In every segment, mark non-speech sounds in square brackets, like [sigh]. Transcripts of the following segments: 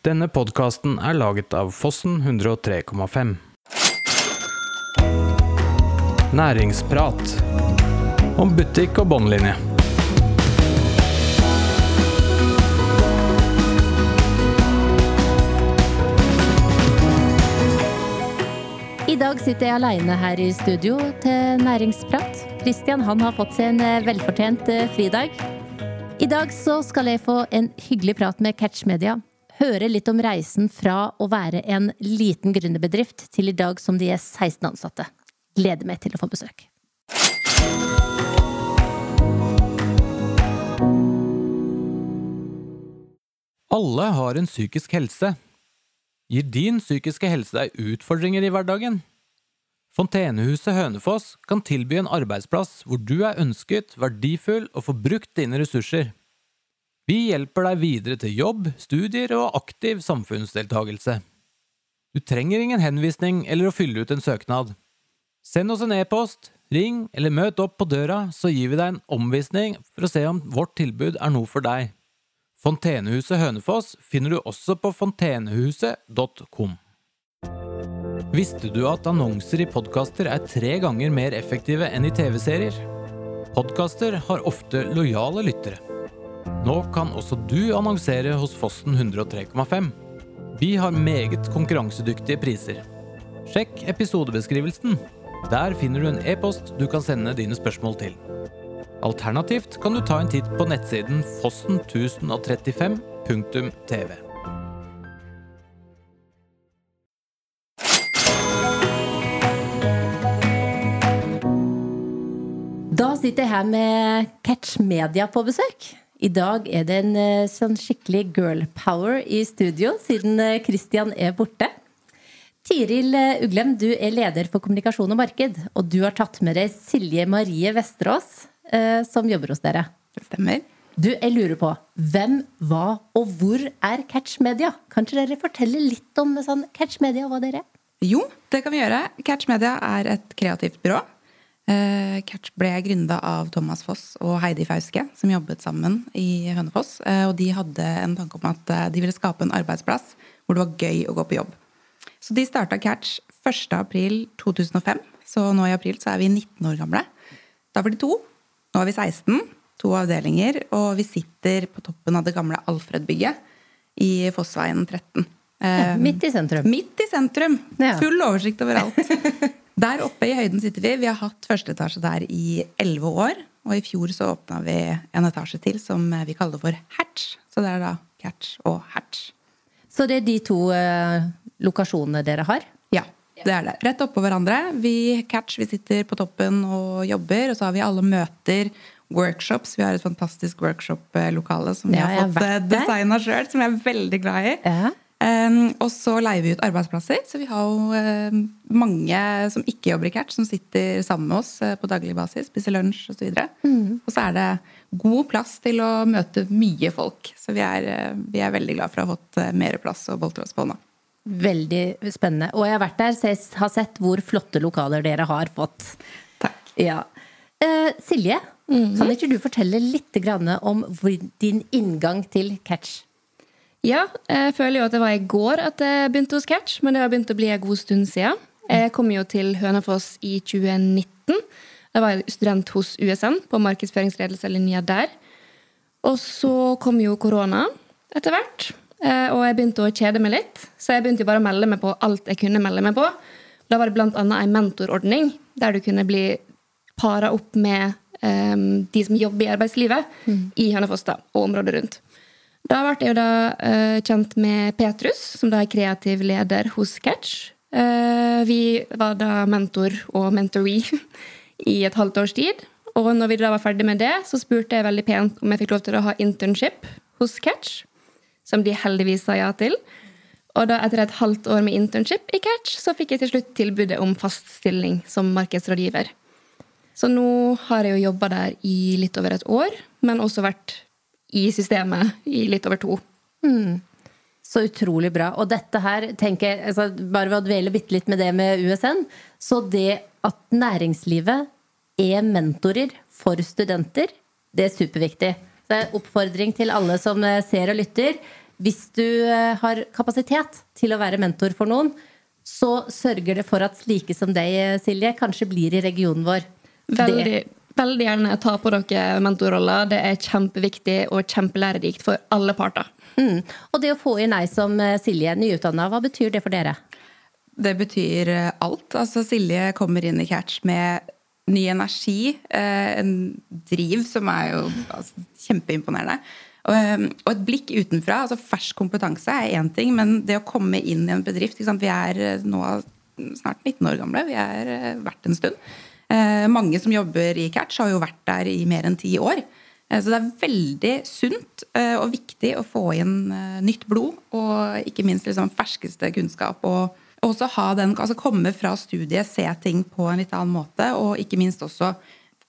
Denne podkasten er laget av Fossen 103,5. Næringsprat om butikk og båndlinje. I dag sitter jeg aleine her i studio til næringsprat. Christian han har fått seg en eh, velfortjent eh, fridag. I dag så skal jeg få en hyggelig prat med Catch Media. Høre litt om reisen fra å være en liten gründerbedrift til i dag som de er 16 ansatte. Gleder meg til å få besøk. Alle har en psykisk helse. Gir din psykiske helse deg utfordringer i hverdagen? Fontenehuset Hønefoss kan tilby en arbeidsplass hvor du er ønsket, verdifull og får brukt dine ressurser. Vi hjelper deg videre til jobb, studier og aktiv samfunnsdeltagelse. Du trenger ingen henvisning eller å fylle ut en søknad. Send oss en e-post, ring eller møt opp på døra, så gir vi deg en omvisning for å se om vårt tilbud er noe for deg. Fontenehuset Hønefoss finner du også på fontenehuset.com. Visste du at annonser i podkaster er tre ganger mer effektive enn i TV-serier? Podkaster har ofte lojale lyttere. Nå kan også du annonsere hos Fossen 103,5. Vi har meget konkurransedyktige priser. Sjekk episodebeskrivelsen. Der finner du en e-post du kan sende dine spørsmål til. Alternativt kan du ta en titt på nettsiden fossen1035.tv. Da sitter jeg her med Catch Media på besøk. I dag er det en eh, sånn skikkelig girl power i studio, siden eh, Christian er borte. Tiril eh, Uglem, du er leder for kommunikasjon og marked. Og du har tatt med deg Silje Marie Vesterås, som jobber hos dere. Det stemmer. Du, jeg lurer på, hvem, hva og hvor er Catch Media? Kan ikke dere fortelle litt om sånn, Catch Media og hva dere er? Jo, det kan vi gjøre. Catch Media er et kreativt byrå. Catch ble gründa av Thomas Foss og Heidi Fauske, som jobbet sammen i Hønefoss. Og de hadde en tanke om at de ville skape en arbeidsplass hvor det var gøy å gå på jobb. Så de starta Catch 1.4.2005. Så nå i april så er vi 19 år gamle. Da var de to. Nå er vi 16. To avdelinger. Og vi sitter på toppen av det gamle Alfred-bygget i Fossveien 13. Ja, midt i sentrum. Midt i sentrum. Ja. Full oversikt over alt. [laughs] Der oppe i høyden sitter vi. Vi har hatt første etasje der i elleve år. Og i fjor så åpna vi en etasje til som vi kaller for Hatch. Så det er da Catch og Hatch. Så det er de to eh, lokasjonene dere har? Ja, det er det. Rett oppå hverandre. Vi Catch, vi sitter på toppen og jobber. Og så har vi alle møter, workshops. Vi har et fantastisk workshop-lokale som vi Ja, har fått der. designa sjøl, som jeg er veldig glad i. Ja. Um, og så leier vi ut arbeidsplasser. Så vi har jo eh, mange som ikke jobber i Catch, som sitter sammen med oss eh, på daglig basis, spiser lunsj osv. Og, Mm. og så er det god plass til å møte mye folk. Så vi er, eh, vi er veldig glad for å ha fått mer plass å boltre oss på nå. Veldig spennende. Og jeg har vært der, så jeg har sett hvor flotte lokaler dere har fått. Takk. Ja. Eh, Silje, kan ikke du fortelle litt grann om din inngang til catch? Ja, jeg føler jo at det var i går at jeg begynte hos Catch, men det har begynt å bli en god stund siden. Jeg kom jo til Hønefoss i 2019. Da var jeg student hos USN på markedsføringsledelselinja der. Og så kom jo korona etter hvert, eh, og jeg begynte å kjede meg litt. Så jeg begynte jo bare å melde meg på alt jeg kunne melde meg på. Da var det annet en mentorordning der du kunne bli para opp med um, de som jobber i arbeidslivet i Hønefoss da, og området rundt. Da ble jeg jo da uh, kjent med Petrus, som da er kreativ leder hos Catch. Uh, vi var da mentor og mentoree [laughs] i et halvt års tid. Og når vi da var ferdig med det, så spurte jeg veldig pent om jeg fikk lov til å ha internship hos Catch, som de heldigvis sa ja til. Og da etter et halvt år med internship i Catch, så fikk jeg til slutt tilbudet om fast stilling som markedsrådgiver. Så nå har jeg jo jobba der i litt over et år, men også vært i systemet i litt over to. Så utrolig bra. Og dette her, tenker jeg, altså, bare ved å dvele bitte litt med det med USN, så det at næringslivet er mentorer for studenter, det er superviktig. Så det er oppfordring til alle som eh, ser og lytter. hvis du eh, har kapasitet til å være mentor for noen, så sørger det for at slike som deg, eh, Silje, kanskje blir i regionen vår. Veldig, Det, veldig gjerne ta på dere mentorroller. Det er kjempeviktig og kjempelærerikt for alle parter. mm. Og det å få inn ei som eh, Silje, nyutdanna, hva betyr det for dere? Det betyr eh, alt. Altså, Silje kommer inn i Catch med ny energi, eh, en driv som er jo altså, kjempeimponerende. Og, eh, et blikk utenfra. altså Fersk kompetanse er én ting, men det å komme inn i en bedrift ikke sant? Vi er nå snart 19 år gamle. Vi er eh, vært en stund. Eh, mange som jobber i Catch, har jo vært der i mer enn ti år. Eh, Så det er veldig sunt eh, og viktig å få inn nytt blod, og ikke minst liksom ferskeste kunnskap. Og og også den, altså komme fra studiet, se ting på en litt annen måte, og ikke minst også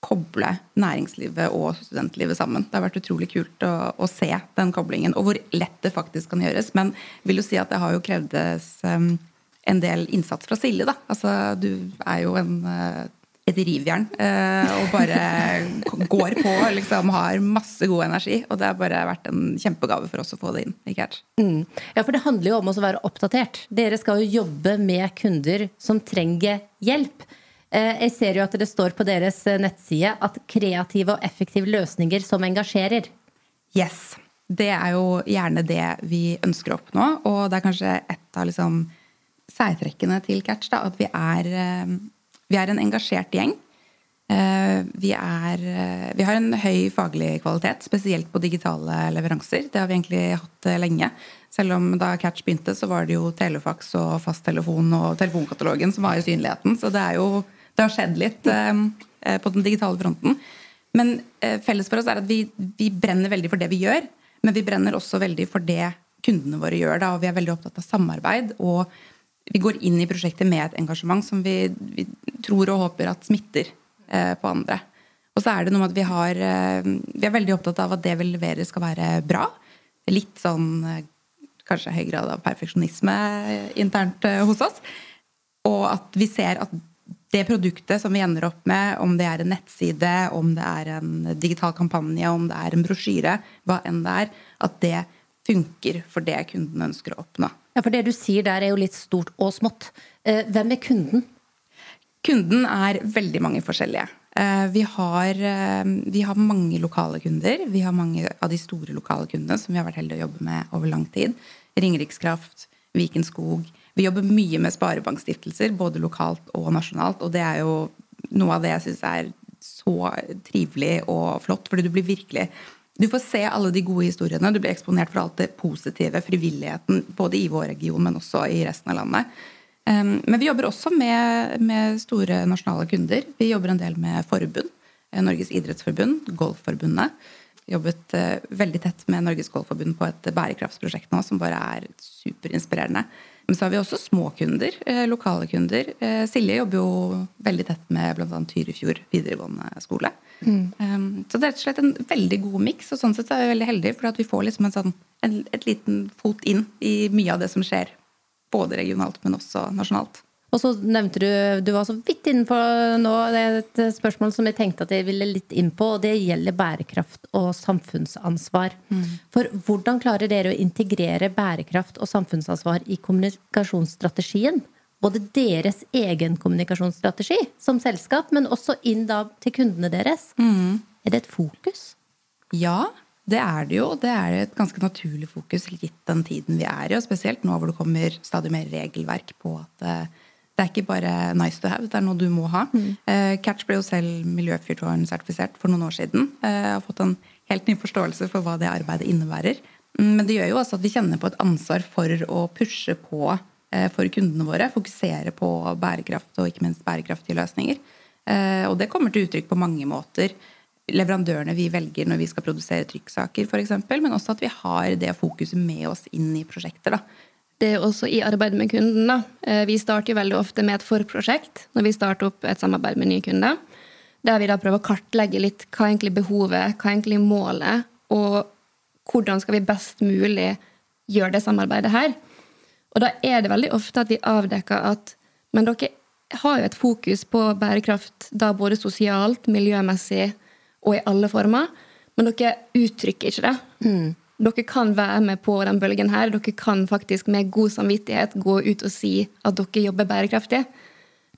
koble næringslivet og studentlivet sammen. Det har vært utrolig kult å, å se den koblingen, og hvor lett det faktisk kan gjøres. Men jeg vil jo si at det har jo krevdes um, en del innsats fra Silje, da. Altså, du er jo en uh, et rivjern eh, og bare går på og liksom har masse god energi. Og det har bare vært en kjempegave for oss å få det inn i Catch. Mm. Ja, for det handler jo om å være oppdatert. Dere skal jo jobbe med kunder som trenger hjelp. Eh, Jeg ser jo at det står på deres eh, nettside at kreative og effektive løsninger som engasjerer. Yes. Det er jo gjerne det vi ønsker å oppnå, og det er kanskje et av liksom særtrekkene til Catch. Da, at vi er, vi er en engasjert gjeng. Eh, Vi, er, eh, vi har en høy faglig kvalitet, spesielt på digitale leveranser. Det har vi egentlig hatt eh, lenge. Selv om da Catch begynte, så var det jo telefax og fasttelefon og telefonkatalogen som var i synligheten. Så det, jo, det har skjedd litt på den digitale fronten. Men felles for oss er at vi, vi brenner veldig for det vi gjør, men vi brenner også veldig for det kundene våre gjør. Da, og vi er veldig opptatt av samarbeid. og vi går inn i prosjektet med et engasjement som vi, vi tror og håper at smitter eh, på andre. Og så er det noe med at vi har eh, Vi er veldig opptatt av at det vi leverer, skal være bra. Litt sånn eh, kanskje høy grad av perfeksjonisme internt eh, hos oss. Og at vi ser at det produktet som vi ender opp med, om det er en nettside, om det er en digital kampanje, om det er en brosjyre, hva enn det er, at det funker for det kunden ønsker å oppnå. Ja, For det du sier der, er jo litt stort og smått. Eh, Hvem er kunden? Kunden er veldig mange forskjellige. Eh, Vi har, eh, vi har mange lokale kunder. Vi har mange av de store lokale kundene som vi har vært heldige å jobbe med over lang tid. Ringerikskraft, Viken Skog. Vi jobber mye med sparebankstiftelser, både lokalt og nasjonalt. Og det er jo noe av det jeg syns er så trivelig og flott, fordi du blir virkelig du får se alle de gode historiene. Du blir eksponert for alt det positive, frivilligheten, både i vår region, men også i resten av landet. Men vi jobber også med, med store nasjonale kunder. Vi jobber en del med forbund. Eh, Norges idrettsforbund, Golfforbundet. Jobbet eh, veldig tett med Norges Golfforbund på et bærekraftsprosjekt nå som bare er superinspirerende. Men så har vi også små kunder, eh, lokale kunder. Eh, Silje jobber jo veldig tett med bl.a. Tyrifjord videregående skole. Um, så det er rett og slett en veldig god miks, og sånn sett er vi veldig heldige for at vi får liksom en sånn, en, et liten fot inn i mye av det som skjer. Både regionalt, men også nasjonalt. Og så nevnte du Du var så vidt innenfor nå. Det er et spørsmål som jeg tenkte at jeg ville litt inn på, og det gjelder bærekraft og samfunnsansvar. For hvordan klarer dere å integrere bærekraft og samfunnsansvar i kommunikasjonsstrategien? Både deres egen kommunikasjonsstrategi som selskap, men også inn da til kundene deres. Er det et fokus? Ja, det er det jo. Det er et ganske naturlig fokus gitt den tiden vi er i, og spesielt nå hvor det kommer stadig mer regelverk på at eh, det er ikke bare nice to have, det er noe du må ha. Eh, Catch ble jo selv miljøfyrtårn-sertifisert for noen år siden. Jeg har fått en helt ny forståelse for hva det arbeidet innebærer. Mm, Men det gjør jo også at vi kjenner på et ansvar for å pushe på eh, for kundene våre. Fokusere på bærekraft og ikke minst bærekraftige løsninger. Eh, Og det kommer til uttrykk på mange måter. Leverandørene vi velger når vi skal produsere trykksaker, f.eks., men også at vi har det fokuset med oss inn i prosjekter. da. Det er også i arbeidet med kunden. da. Eh, Vi starter jo veldig ofte med et forprosjekt når vi starter opp et samarbeid med nye kunder. Der vi da prøver å kartlegge litt hva er egentlig behovet, hva er egentlig målet, og hvordan skal vi best mulig gjøre det samarbeidet her. Og da er det veldig ofte at vi avdekker at men dere har jo et fokus på bærekraft da både sosialt, miljømessig og i alle former, men dere uttrykker ikke det. Dere kan være med på den bølgen her. Dere kan faktisk med god samvittighet gå ut og si at dere jobber bærekraftig.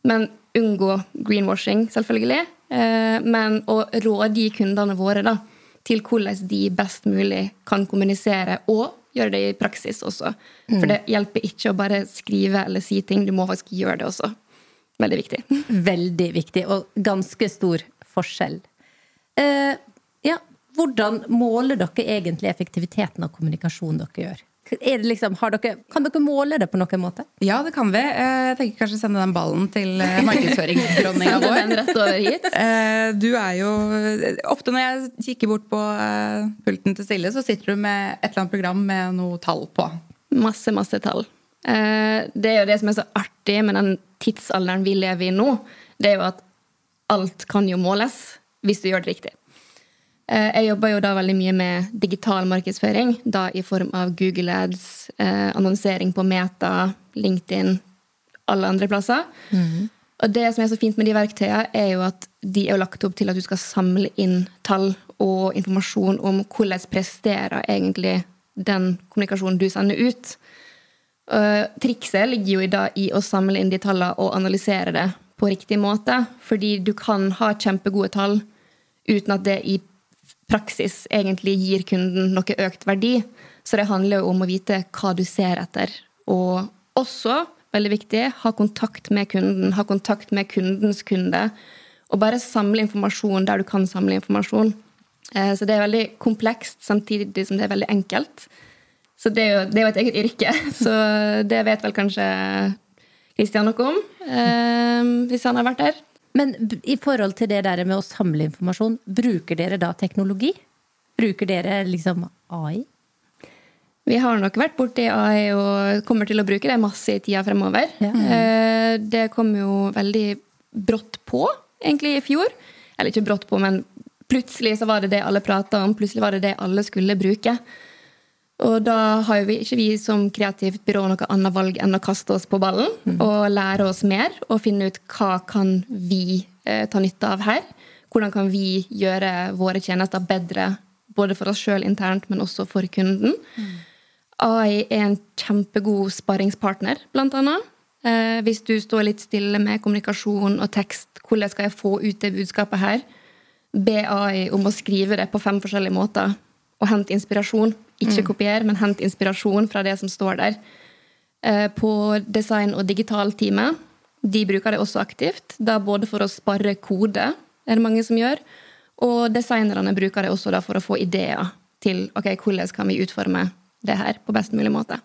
Men unngå greenwashing, selvfølgelig. Eh, men å rådgi kundene våre da, til hvordan de best mulig kan kommunisere, og gjøre det i praksis også. For det hjelper ikke å bare skrive eller si ting, du må faktisk gjøre det også. Veldig viktig. Veldig viktig, og ganske stor forskjell. Uh, ja, hvordan måler dere egentlig effektiviteten av kommunikasjonen dere gjør? Liksom, dere, kan dere måle det på noen måte? Ja, det kan vi. Eh, jeg tenker kanskje sende den ballen til eh, markedsføringsdronninga vår. Den rett over hit. Eh, du er jo Ofte når jeg kikker bort på pulten til Silje, så sitter du med et eller annet program med noe tall på. Masse, masse tall. Det er jo det som er så artig med den tidsalderen vi lever i nå. Det er jo at alt kan jo måles hvis du gjør det riktig. Eh, jeg jobber jo da veldig mye med digital markedsføring, da i form av Google Ads, eh, annonsering på Meta, LinkedIn, alle andre plasser. Mm. Og det som er så fint med de verktøyene, er jo at de er lagt opp til at du skal samle inn tall og informasjon om hvordan presterer egentlig den kommunikasjonen du sender ut. Uh, trikset ligger jo i, da, i å samle inn de tallene og analysere det på riktig måte. Fordi du kan ha kjempegode tall uten at det i praksis egentlig gir kunden noe økt verdi. Så det handler jo om å vite hva du ser etter. Og også, veldig viktig, ha kontakt med kunden. Ha kontakt med kundens kunde. Og bare samle informasjon der du kan samle informasjon. Eh, så det er veldig komplekst, samtidig som det er veldig enkelt. Så det er jo, det er jo et eget yrke, [laughs] så det vet vel kanskje Kristian noe om, eh, hvis han har vært der. Men i forhold til det der med å samle informasjon, bruker dere da teknologi? Bruker dere liksom AI? Vi har nok vært borti AI og kommer til å bruke det masse i tida fremover. Ja. Eh, det kom jo veldig brått på, egentlig, i fjor. Eller ikke brått på, men plutselig så var det det alle prata om. Plutselig var det det alle skulle bruke. Og da har jo vi, ikke vi som kreativt byrå noe annet valg enn å kaste oss på ballen mm. og lære oss mer og finne ut hva kan vi eh, ta nytte av her. Hvordan kan vi gjøre våre tjenester bedre, både for oss sjøl internt, men også for kunden. Mm. AI er en kjempegod sparringspartner, blant annet. Eh, hvis du står litt stille med kommunikasjon og tekst, hvordan skal jeg få ut det budskapet her? Be AI om å skrive det på fem forskjellige måter og hente inspirasjon. Ikke mm. kopier, men hent inspirasjon fra det som står der. Eh, på design- og digitalteamet de bruker det også aktivt. Da både for å spare kode, er det mange som gjør. Og designerne bruker det også for å få ideer til ok, hvordan kan vi utforme det her på best mulig måte.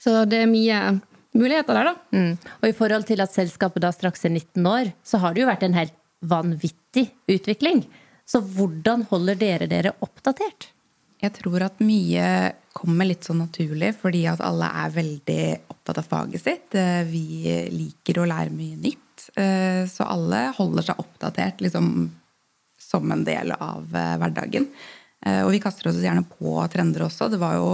Så det er mye muligheter der, da. Mm. Og i forhold til at selskapet da straks er 19 år, så har det jo vært en helt vanvittig utvikling. Så hvordan holder dere dere oppdatert? Jeg tror at mye kommer litt sånn naturlig fordi at alle er veldig opptatt av faget sitt. Eh, vi liker å lære mye nytt. Eh, så alle holder seg oppdatert liksom, som en del av eh, hverdagen. Og vi kaster oss gjerne på trender også. Det var jo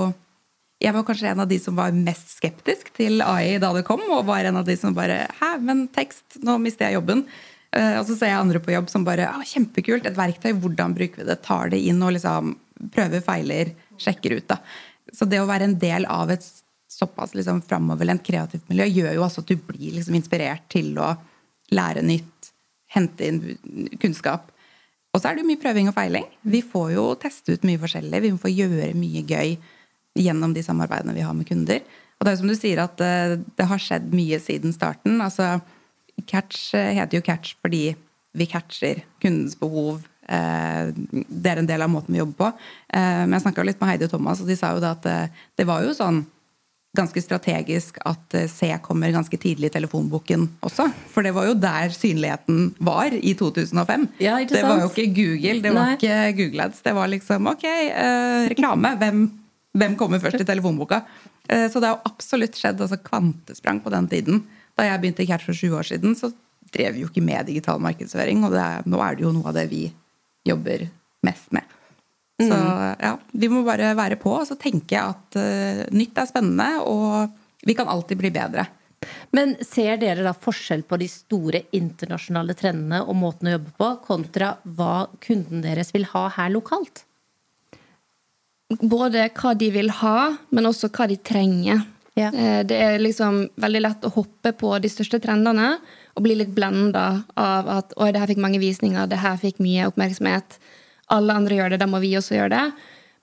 jeg var kanskje en av de som var mest skeptisk til AI da det kom, og var en av de som bare Hæ, men tekst, nå mister jeg jobben. Og så ser jeg andre på jobb som bare Å, kjempekult, et verktøy, hvordan bruker vi det? Tar det inn og liksom prøver, feiler, sjekker ut. Da. Så det å være en del av et såpass liksom, framoverlent kreativt miljø gjør jo også at du blir liksom, inspirert til å lære nytt, hente inn kunnskap. Og så er det jo mye prøving og feiling. Vi får jo teste ut mye forskjellig. Vi får gjøre mye gøy gjennom de samarbeidene vi har med kunder. Og det er jo som du sier at eh, det har skjedd mye siden starten. Altså, Catch eh, heter jo Catch fordi vi catcher kundens behov Eh, det er en del av måten vi jobber på. Eh, men jeg snakka litt med Heidi og Thomas, og de sa jo da at eh, det var jo sånn ganske strategisk at C kommer ganske tidlig i telefonboken også. For det var jo der synligheten var i 2005. Ja, det var jo ikke Google, det var Nei. ikke Google Ads. Det var liksom ok, eh, reklame. Hvem, hvem, kommer først i telefonboka? Eh, så det har jo absolutt skjedd altså kvantesprang på den tiden. Da jeg begynte i Catch for sju år siden, så drev vi jo ikke med digital markedsføring. Og er, nå er det jo noe av det vi jobber mest med. Så mm. ja, vi må bare være på og så tenke at uh, nytt er spennende, og vi kan alltid bli bedre. Men ser dere da forskjell på de store internasjonale trendene og måten å jobbe på, kontra hva kunden deres vil ha her lokalt? både hva de vil ha, men også hva de trenger. Ja. Eh, Det er liksom veldig lett å hoppe på de største trendene og bli litt blenda av at oi, det her fikk mange visninger, det her fikk mye oppmerksomhet. Alle andre gjør det, da må vi også gjøre det.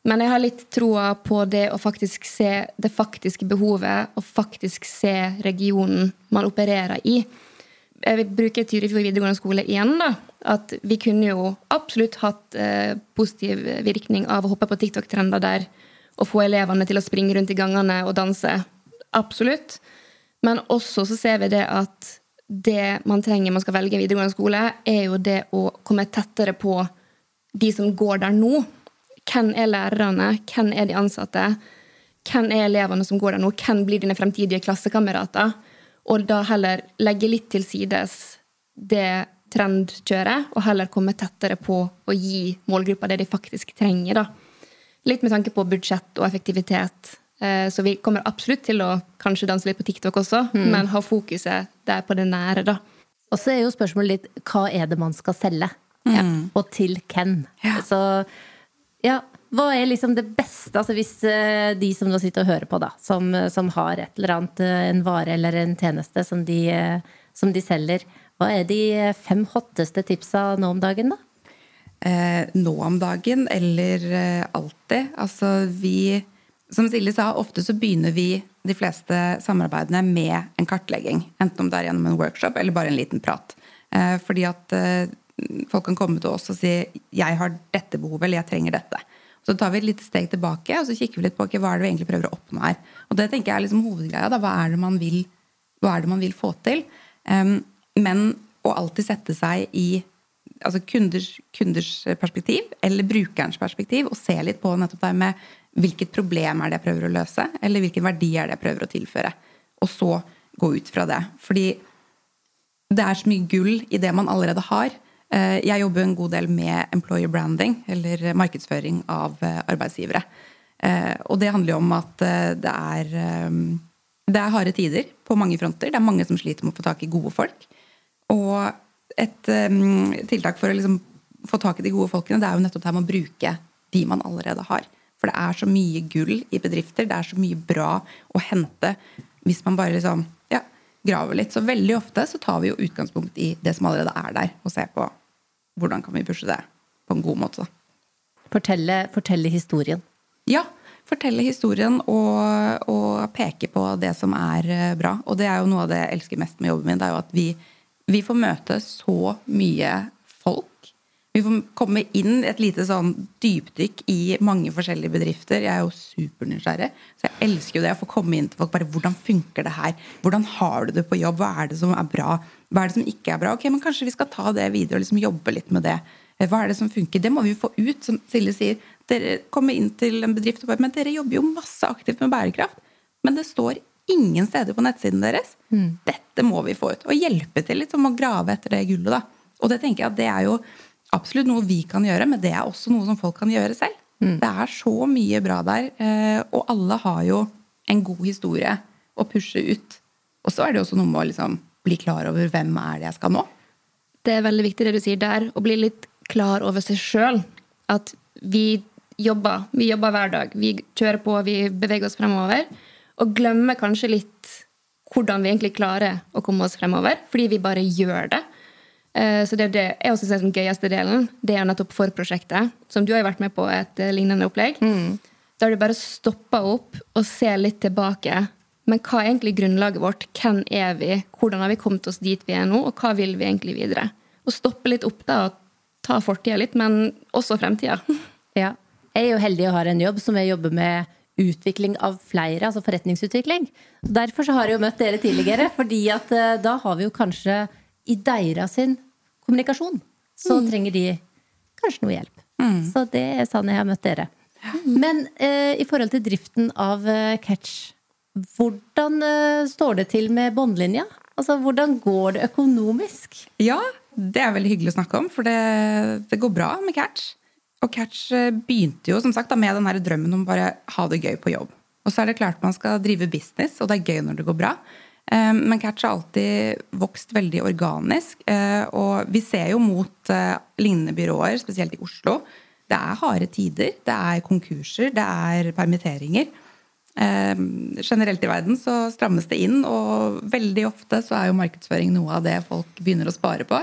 Men jeg har litt troa på det å faktisk se det faktiske behovet, og faktisk se regionen man opererer i. Jeg vil bruke Tyrifjord videregående skole igjen. da, At vi kunne jo absolutt hatt eh, positiv virkning av å hoppe på TikTok-trender der og få elevene til å springe rundt i gangene og danse. Absolutt. Men også så ser vi det at det man trenger man skal velge videregående skole, er jo det å komme tettere på de som går der nå. Hvem er lærerne? Hvem er de ansatte? Hvem er elevene som går der nå? Hvem blir dine fremtidige klassekamerater? Og da heller legge litt til sides det trendkjøret, og heller komme tettere på å gi målgruppa det de faktisk trenger. da. Litt med tanke på budsjett og effektivitet. Eh, Så vi kommer absolutt til å kanskje danse litt på TikTok også, men ha fokuset der på det nære, da. Og så er jo spørsmålet litt hva er det man skal selge? Og til hvem? Ja. Så ja, hva er liksom det beste, altså hvis eh, de som nå sitter og hører på, da, som, som har et eller annet, eh, en vare eller en tjeneste som de, som de selger, hva er de fem hotteste tipsa nå om dagen, da? eh, nå om dagen eller alltid. Altså vi Som Silje sa, ofte så begynner vi de fleste samarbeidene med en kartlegging. Enten om det er gjennom en workshop eller bare en liten prat. Eh, fordi at eh, folk kan komme til oss og si 'jeg har dette behovet', eller 'jeg trenger dette'. Så tar vi et lite steg tilbake og så kikker vi litt på okay, hva er det vi egentlig prøver å oppnå her. Og det tenker jeg er liksom hovedgreia. Da. Hva, er det man vil, hva er det man vil få til? Um, men å alltid sette seg i altså kunders, kunders perspektiv eller brukerens perspektiv og se litt på nettopp det med hvilket problem er det jeg prøver å løse, eller hvilken verdi er det jeg prøver å tilføre. Og så gå ut fra det. Fordi det er så mye gull i det man allerede har. Eh, Jeg jobber en god del med employer branding, eller markedsføring av eh, arbeidsgivere. Eh, Og det handler jo om at det er, det er harde tider på mange fronter. Det er mange som sliter med å få tak i gode folk. Og et tiltak for å liksom få tak i de gode folkene, det er jo nettopp det her med å bruke de man allerede har. For det er så mye gull i bedrifter, det er så mye bra å hente hvis man bare liksom, ja, graver litt. Så veldig ofte så tar vi jo utgangspunkt i det som allerede er der, og ser på hvordan kan vi pushe det på en god måte. Fortelle, fortelle historien. Ja, fortelle historien og, og peke på det som er eh, bra. Og det er jo noe av det jeg elsker mest med jobben min. Det er jo at vi, vi får møte så mye. Vi får komme inn et lite sånn dypdykk i mange forskjellige bedrifter. Jeg er jo supernysgjerrig, så jeg elsker jo det. Å få komme inn til folk. bare Hvordan funker det her? Hvordan har du det på jobb? Hva er det som er bra? Hva er det som ikke er bra? Ok, men Kanskje vi skal ta det videre og liksom jobbe litt med det. Hva er det som funker? Det må vi jo få ut. Som Silje sier, dere kommer inn til en bedrift og bare Men dere jobber jo masse aktivt med bærekraft. Men det står ingen steder på nettsiden deres. Dette må vi få ut. Og hjelpe til litt som å grave etter det gullet. da. Og det tenker jeg at det er jo absolutt noe vi kan gjøre, men det er også noe som folk kan gjøre selv. Det er så mye bra der, eh, og alle har jo en god historie å pushe ut. Og så er det også noe med å liksom bli klar over hvem er det jeg skal nå. Det er veldig viktig det du sier der, å bli litt klar over seg sjøl. At vi jobber. Vi jobber hver dag. Vi kjører på, vi beveger oss fremover. Og glemmer kanskje litt hvordan vi egentlig klarer å komme oss fremover, fordi vi bare gjør det. Eh, Så det er det jeg også ser som gøyeste delen. Det er nettopp forprosjektet, som du har jo vært med på et eh, lignende opplegg. Da er du bare stoppa opp og ser litt tilbake. Men hva er egentlig grunnlaget vårt? Hvem er vi? Hvordan har vi kommet oss dit vi er nå, og hva vil vi egentlig videre? Og stoppe litt opp da, og ta fortida litt, men også fremtida. [laughs] Ja. Jeg er jo heldig og har en jobb som jeg jobber med utvikling av flere, altså forretningsutvikling. Derfor så har jeg jo møtt dere tidligere, fordi at eh, da har vi jo kanskje i deres sin kommunikasjon, så trenger de kanskje noe hjelp. Så det er sånn jeg har møtt dere. Men eh, i forhold til driften av eh, Catch, hvordan eh, står det til med båndlinja? Altså, hvordan går det økonomisk? Ja, det er veldig hyggelig å snakke om, for det, det går bra med Catch. Og Catch eh, begynte jo som sagt da, med den her drømmen om bare ha det gøy på jobb. Og så er det klart man skal drive business, og det er gøy når det går bra. Eh, Men Catch har alltid vokst veldig organisk. eh, Og vi ser jo mot eh, lignende byråer, spesielt i Oslo. det er harde tider. Det er konkurser, det er permitteringer. Eh, generelt i verden så strammes det inn, og veldig ofte så er jo markedsføring noe av det folk begynner å spare på.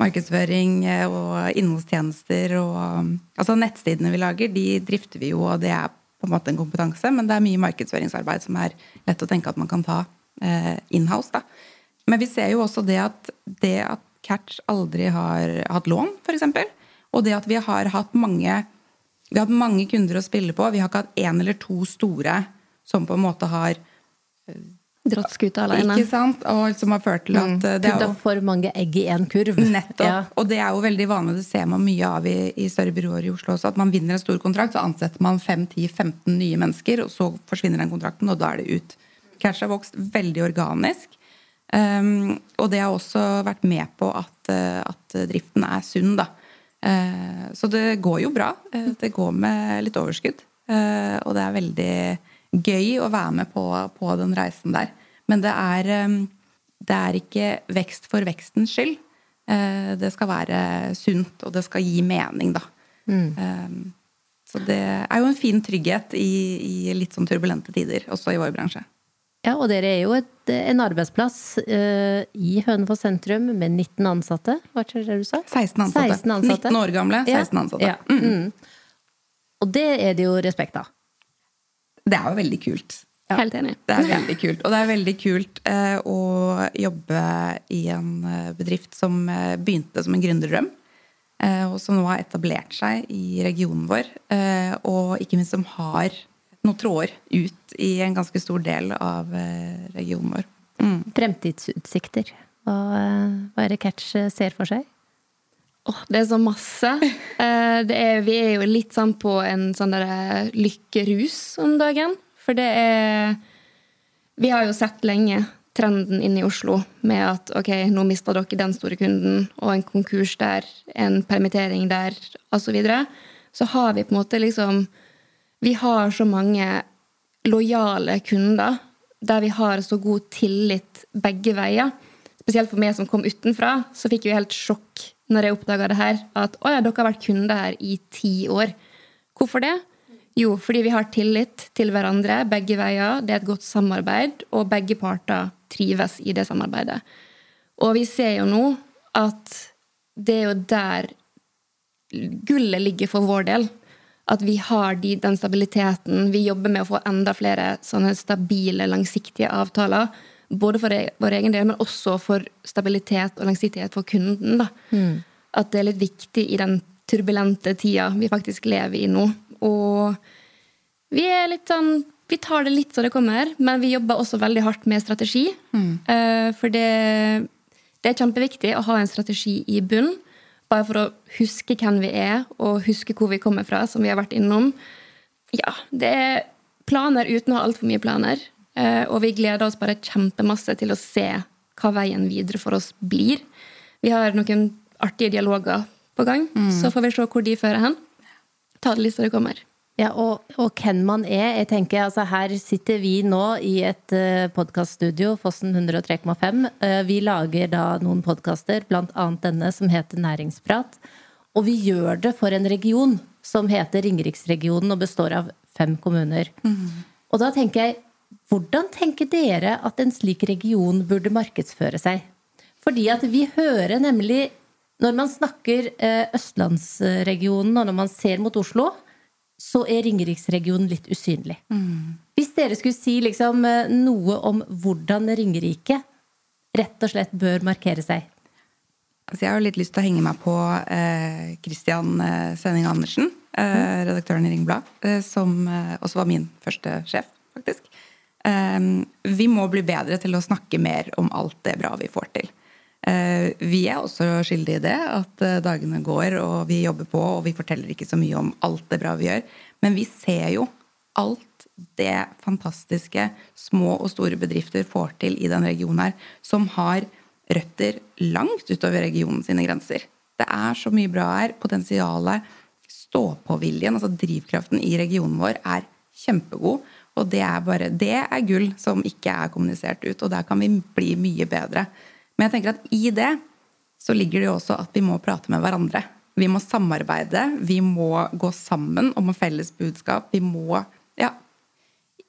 Markedsføring eh, og innholdstjenester og Altså nettstidene vi lager, de drifter vi jo, og det er på en måte en kompetanse, men det er mye markedsføringsarbeid som er lett å tenke at man kan ta eh, inhouse. da. Men vi ser jo også det at det at Catch aldri har hatt lån, f.eks., og det at vi har hatt mange vi har hatt mange kunder å spille på. Vi har ikke hatt én eller to store som på en måte har Dratt skuta alene. Ikke sant? Og som har ført til at Mm. det er jo for mange egg i én kurv. Nettopp. Ja. Og det er jo veldig vanlig, det ser man mye av i, i større byråer i Oslo også, at man vinner en stor kontrakt, så ansetter man 5-10-15 nye mennesker, og så forsvinner den kontrakten, og da er det ut. Catch har vokst veldig organisk. Um, og det har også vært med på at, uh, at driften er sunn, da. Uh, så det går jo bra. Uh, det går med litt overskudd. Uh, og det er veldig gøy å være med på, på den reisen der. Men det er, um, det er ikke vekst for vekstens skyld. Det skal være sunt, og det skal gi mening, da. Um, så det er jo en fin trygghet i, i litt sånn turbulente tider, også i vår bransje. Ja, og dere er jo et, en arbeidsplass uh, i Hønefoss sentrum med 19 ansatte. Var er det du sa? 16 ansatte. 16 ansatte. 19 år gamle, 16 ansatte. Ja. Mm. Og det er det jo respekt av. Det er jo veldig kult. Helt enig. Det er veldig kult. Og det er veldig kult uh, å jobbe i en eh, bedrift som begynte som en gründerdrøm. Eh, og som nå har etablert seg i regionen vår. Eh, og ikke minst som har noen tråder ut i en ganske stor del av eh, regionen vår. Mm. Fremtidsutsikter. Hva, hva er det Catch eh, ser for seg? Åh, det er så masse. [laughs] Eh, det er, vi er jo litt sånn på en sånn derre lykkerus om dagen. For det er Vi har jo sett lenge trenden inne i Oslo med at ok, nå mista dere den store kunden, og en konkurs der, en permittering der, osv. Så, videre. så har vi på en måte liksom Vi har så mange lojale kunder der vi har så god tillit begge veier. Spesielt for meg som kom utenfra, så fikk jeg helt sjokk når jeg oppdaga det her. At å ja, dere har vært kunder her i ti år. Hvorfor det? Jo, fordi vi har tillit til hverandre begge veier. Det er et godt samarbeid, og begge parter trives i det samarbeidet. Og vi ser jo nå at det er jo der gullet ligger for vår del. At vi har de, den stabiliteten. Vi jobber med å få enda flere sånne stabile, langsiktige avtaler. Både for e- vår egen del, men også for stabilitet og langsiktighet for kunden. Da. At det er litt viktig i den turbulente tida vi faktisk lever i nå. Og vi er litt sånn Vi tar det litt så det kommer, men vi jobber også veldig hardt med strategi. Eh, For det, det er kjempeviktig å ha en strategi i bunn. Bare for å huske hvem vi er, og huske hvor vi kommer fra, som vi har vært innom. Ja, det er planer uten å ha altfor mye planer. Eh, Og vi gleder oss bare kjempemasse til å se hva veien videre for oss blir. Vi har noen artige dialoger på gang, så får vi se hvor de fører hen. Ta det litt så det kommer. Ja, og, og hvem man er. Jeg tenker, altså Her sitter vi nå i et uh, podkaststudio, Fossen 103,5. Eh, vi lager da noen podkaster, bl.a. denne som heter Næringsprat. Og vi gjør det for en region som heter Ringeriksregionen og består av fem kommuner. Og da tenker jeg, hvordan tenker dere at en slik region burde markedsføre seg? Fordi at vi hører nemlig Når man snakker eh, østlandsregionen, og når man ser mot Oslo, så er Ringeriksregionen litt usynlig. Hvis dere skulle si liksom, eh, noe om hvordan Ringerike rett og slett bør markere seg. Altså, jeg har litt lyst til å henge meg på eh, Christian eh, Svenning Andersen, eh, redaktøren i Ringblad, eh, som eh, også var min første sjef, faktisk. Vi må bli bedre til å snakke mer om alt det bra vi får til. Eh, vi er også skyldige i det, at eh, dagene går, og vi jobber på, og vi forteller ikke så mye om alt det bra vi gjør. Men vi ser jo alt det fantastiske små og store bedrifter får til i den regionen her, som har røtter langt utover regionen sine grenser. Det er så mye bra her. Potensialet, stå-på-viljen, altså drivkraften i regionen vår, er kjempegod. Og det er bare Det er gull som ikke er kommunisert ut, og der kan vi bli mye bedre. Men jeg tenker at i det så ligger det jo også at vi må prate med hverandre. Vi må samarbeide. Vi må gå sammen om en felles budskap. Vi må ja,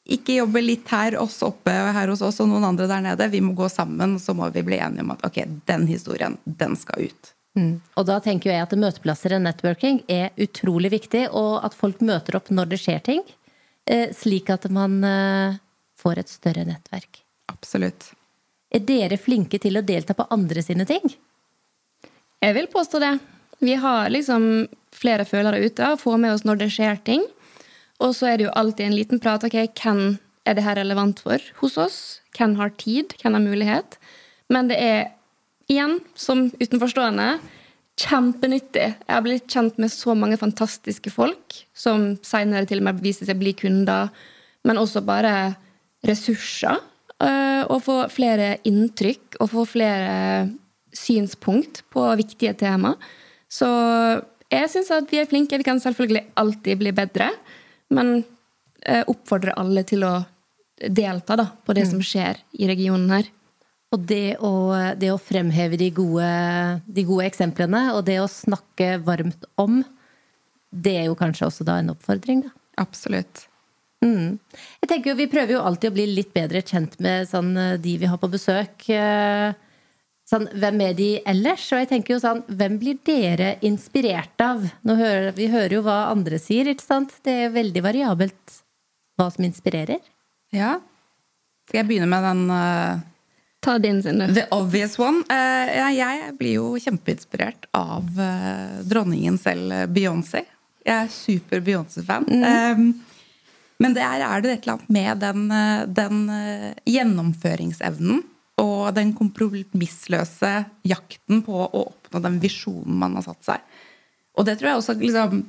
ikke jobbe litt her, oss oppe her hos oss og noen andre der nede. Vi må gå sammen, så må vi bli enige om at ok, den historien, den skal ut. Mm. Og da tenker jeg at møteplasser og networking er utrolig viktig, og at folk møter opp når det skjer ting, eh, slik at man eh, får et større nettverk. Absolutt. Er dere flinke til å delta på andre sine ting? Jeg vil påstå det. Vi har liksom flere følere ute og får med oss når det skjer ting. Og så er det jo alltid en liten prat. ok, Hvem er det her relevant for hos oss? Hvem har tid? Hvem har mulighet? Men det er igjen, som utenforstående, kjempenyttig. Jeg har blitt kjent med så mange fantastiske folk som senere til og med viser seg å bli kunder, men også bare ressurser. Øh, Og få flere inntrykk og få flere synspunkt på viktige tema. Så jeg syns at vi er flinke. Vi kan selvfølgelig alltid bli bedre, men oppfordrer alle til å delta da, på det som skjer i regionen her. Og det å, det å fremheve de gode, de gode eksemplene, og det å snakke varmt om, det er jo kanskje også da en oppfordring, da. Absolutt. Mm. Jeg tenker jo, Vi prøver jo alltid å bli litt bedre kjent med sånn, de vi har på besøk. Eh, Sånn, hvem er de ellers? Og jeg tenker jo sånn, Hvem blir dere inspirert av? Nå hører, vi hører jo hva andre sier. ikke sant? Det er veldig variabelt hva som inspirerer. Ja. Skal jeg begynne med den uh, Ta din, Sinde. The obvious one? Uh, ja, jeg blir jo kjempeinspirert av uh, dronningen selv, Beyoncé. Jeg er super Beyoncé-fan. Um, men der er det et eller annet med den, den gjennomføringsevnen og den kompromissløse jakten på å oppnå den visjonen man har satt seg. Og det tror jeg også liksom,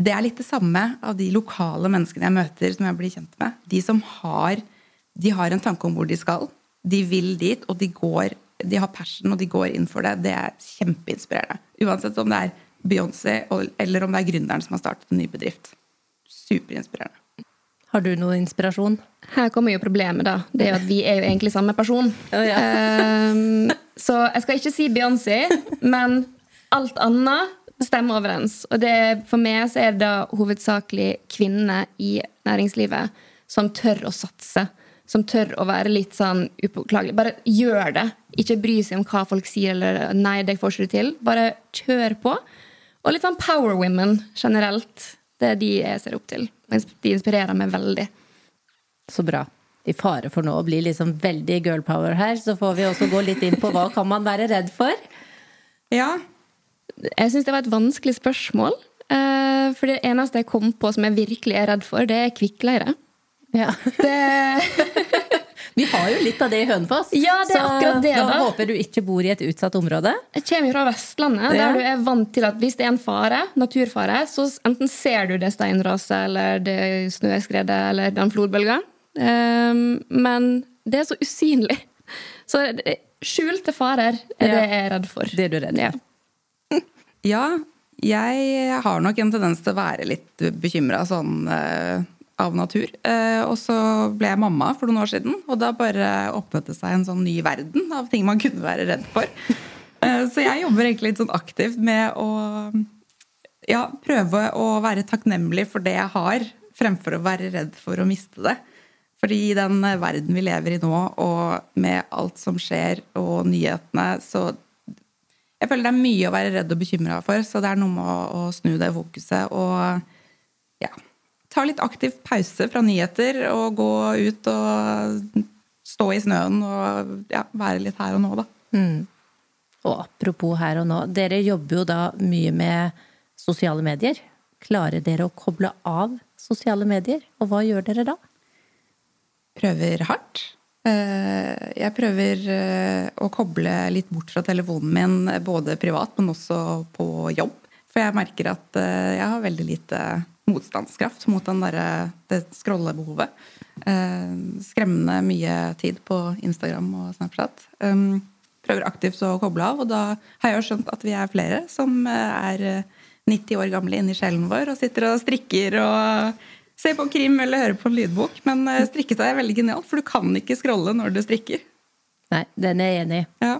Det er litt det samme av de lokale menneskene jeg møter, som jeg blir kjent med. De som har, de har en tanke om hvor de skal. De vil dit, og de, går, de har passion, og de går inn for det. Det er kjempeinspirerende. Uansett om det er Beyoncé eller om det er gründeren som har startet en ny bedrift. Superinspirerende. Har du noe inspirasjon? Her kommer jo problemet, da. Det er jo at vi er jo egentlig samme person. Oh, ja. um, så jeg skal ikke si Beyoncé, men alt annet stemmer overens. Og det, for meg så er det da hovedsakelig kvinnene i næringslivet som tør å satse. Som tør å være litt sånn upåklagelig. Bare gjør det. Ikke bry seg om hva folk sier eller 'nei, det får ikke du til'. Bare kjør på. Og litt sånn power women generelt. Det er de jeg ser opp til. De inspirerer meg veldig. Så bra. I fare for nå å bli liksom veldig girl power her, så får vi også gå litt inn på hva kan man være redd for? Ja. Jeg syns det var et vanskelig spørsmål. Eh, for det eneste jeg kom på som jeg virkelig er redd for, det er kvikkleire. Ja. Det [laughs] Vi har jo litt av det i Hønefoss. Ja, det er så akkurat det, da, da. håper du ikke bor i et utsatt område. Jeg kommer fra Vestlandet, Ja. der du er vant til at hvis det er en fare, naturfare, så enten ser du det steinraset eller det snøskredet eller den flodbølga, Um, men det er så usynlig. Så skjulte farer er Ja. det jeg er redd for. Det er du redd for. Ja. Ja, jeg har nok en tendens til å være litt bekymra sånn eh, av natur. Eh, og så ble jeg mamma for noen år siden, og da bare åpnet det seg en sånn ny verden av ting man kunne være redd for. Eh, så jeg jobber egentlig litt sånn aktivt med å ja, prøve å være takknemlig for det jeg har, fremfor å være redd for å miste det. Fordi i den verden vi lever i nå, og med alt som skjer og nyhetene, så jeg føler det er mye å være redd og bekymra for, så det er noe med å, å snu det fokuset og ja, ta litt aktiv pause fra nyheter og gå ut og stå i snøen og ja, være litt her og nå, da. Og apropos her og nå, dere jobber jo da mye med sosiale medier. Klarer dere å koble av sosiale medier, og hva gjør dere da? Prøver hardt. Eh, Jeg prøver eh, å koble litt bort fra telefonen min, både privat, men også på jobb. For jeg merker at eh, jeg har veldig lite motstandskraft mot den der, det scrollebehovet. Eh, Skremmende mye tid på Instagram og Snapchat. Um, Prøver aktivt å koble av, og da har jeg jo skjønt at vi er flere som eh, er eh, 90 år gamle inni sjelen vår og sitter og strikker og ser på krim eller hører på en lydbok. Men eh, strikketøy er veldig genialt, for du kan ikke scrolle når du strikker. Nei, den er jeg enig i. Ja.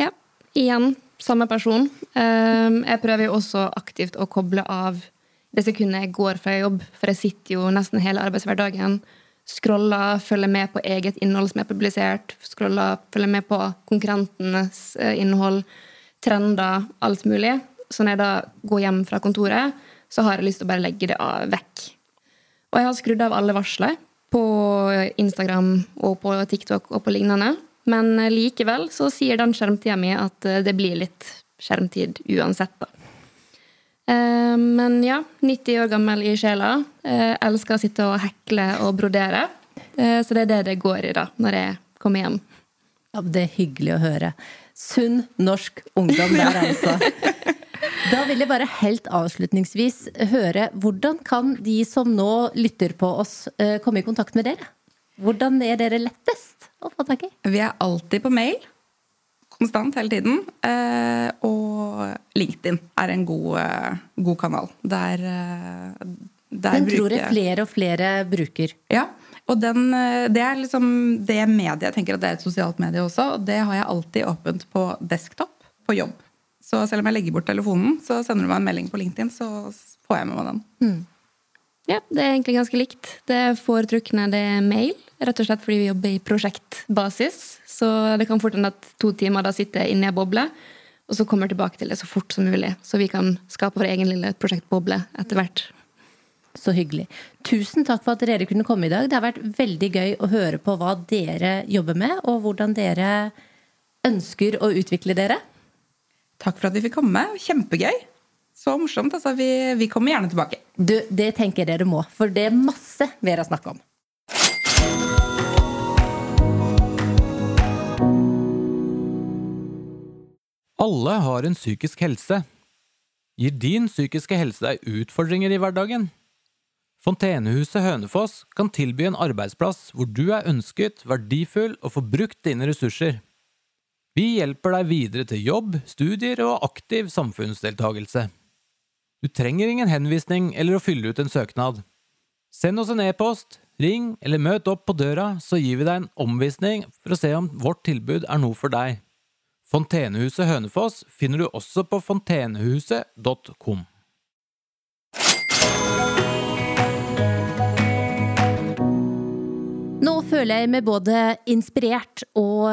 Ja. Igjen samme person. Um, jeg prøver jo også aktivt å koble av det sekundet jeg går fra jobb, for jeg sitter jo nesten hele arbeidshverdagen. Scroller, følger med på eget innhold som er publisert, scroller, følger med på konkurrentenes eh, innhold, trender, alt mulig. Så når jeg da går hjem fra kontoret, så har jeg lyst til å bare legge det av vekk. Og jeg har skrudd av alle varsler på Instagram og på TikTok og på lignende. Men likevel så sier den skjermtida mi at eh, det blir litt skjermtid uansett, da. Eh, men ja, 90 år gammel i sjela. Eh, elsker å sitte og hekle og brodere. Så det er det det går i da, når jeg kommer hjem. Ja, Det er hyggelig å høre. Sunn norsk ungdom der, [laughs] altså. Da vil jeg bare helt avslutningsvis høre hvordan kan de som nå lytter på oss, komme i kontakt med dere? Hvordan er dere lettest å få tak i? Vi er alltid på mail. Konstant hele tiden. Eh, og LinkedIn er en god, eh, god kanal. Der, eh, der Den tror jeg flere og flere bruker. Ja. Og den, det er liksom det mediet. Jeg tenker at det er et sosialt medie også. Og det har jeg alltid åpent på desktop på jobb. Så selv om jeg legger bort telefonen, så sender du meg en melding på LinkedIn, så får jeg med meg den. Mm. Ja, det er egentlig ganske likt. Det foretrukne det er mail. Rett og slett fordi vi jobber i prosjektbasis. Så det kan fort hende at to timer da sitter inne i ei boble, og så kommer tilbake til det så fort som mulig. Så vi kan skape vår egen lille prosjektboble etter hvert. Så hyggelig. Tusen takk for at dere kunne komme i dag. Det har vært veldig gøy å høre på hva dere jobber med, og hvordan dere ønsker å utvikle dere. Takk for at vi fikk komme. Kjempegøy. Så morsomt. Altså, vi, vi kommer gjerne tilbake. Du, det tenker jeg dere må, for det er masse mer å snakke om. Alle har en psykisk helse. Gir din psykiske helse deg utfordringer i hverdagen? Fontenehuset Hønefoss kan tilby en arbeidsplass hvor du er ønsket, verdifull og får brukt dine ressurser. Vi hjelper deg videre til jobb, studier og aktiv samfunnsdeltagelse. Du trenger ingen henvisning eller å fylle ut en søknad. Send oss en e-post, ring eller møt opp på døra, så gir vi deg en omvisning for å se om vårt tilbud er noe for deg. Fontenehuset Hønefoss finner du også på fontenehuset.com. Nå føler jeg meg både inspirert og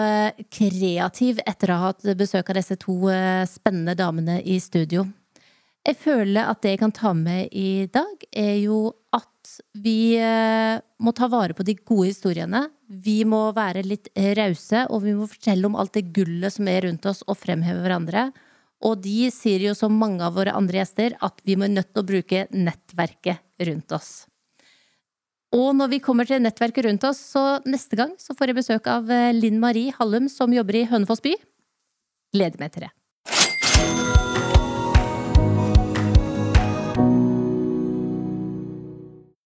kreativ etter å ha hatt besøk av disse to eh, spennende damene i studio. Jeg føler at det jeg kan ta med i dag, er jo at vi eh, må ta vare på de gode historiene. Vi må være litt rause, og vi må fortelle om alt det gullet som er rundt oss, og fremheve hverandre. Og de sier jo som mange av våre andre gjester at vi må nødt til å bruke nettverket rundt oss. Og når vi kommer til nettverket rundt oss, så neste gang så får jeg besøk av eh, Linn Marie Hallum, som jobber i Hønefoss by. Gleder meg til det.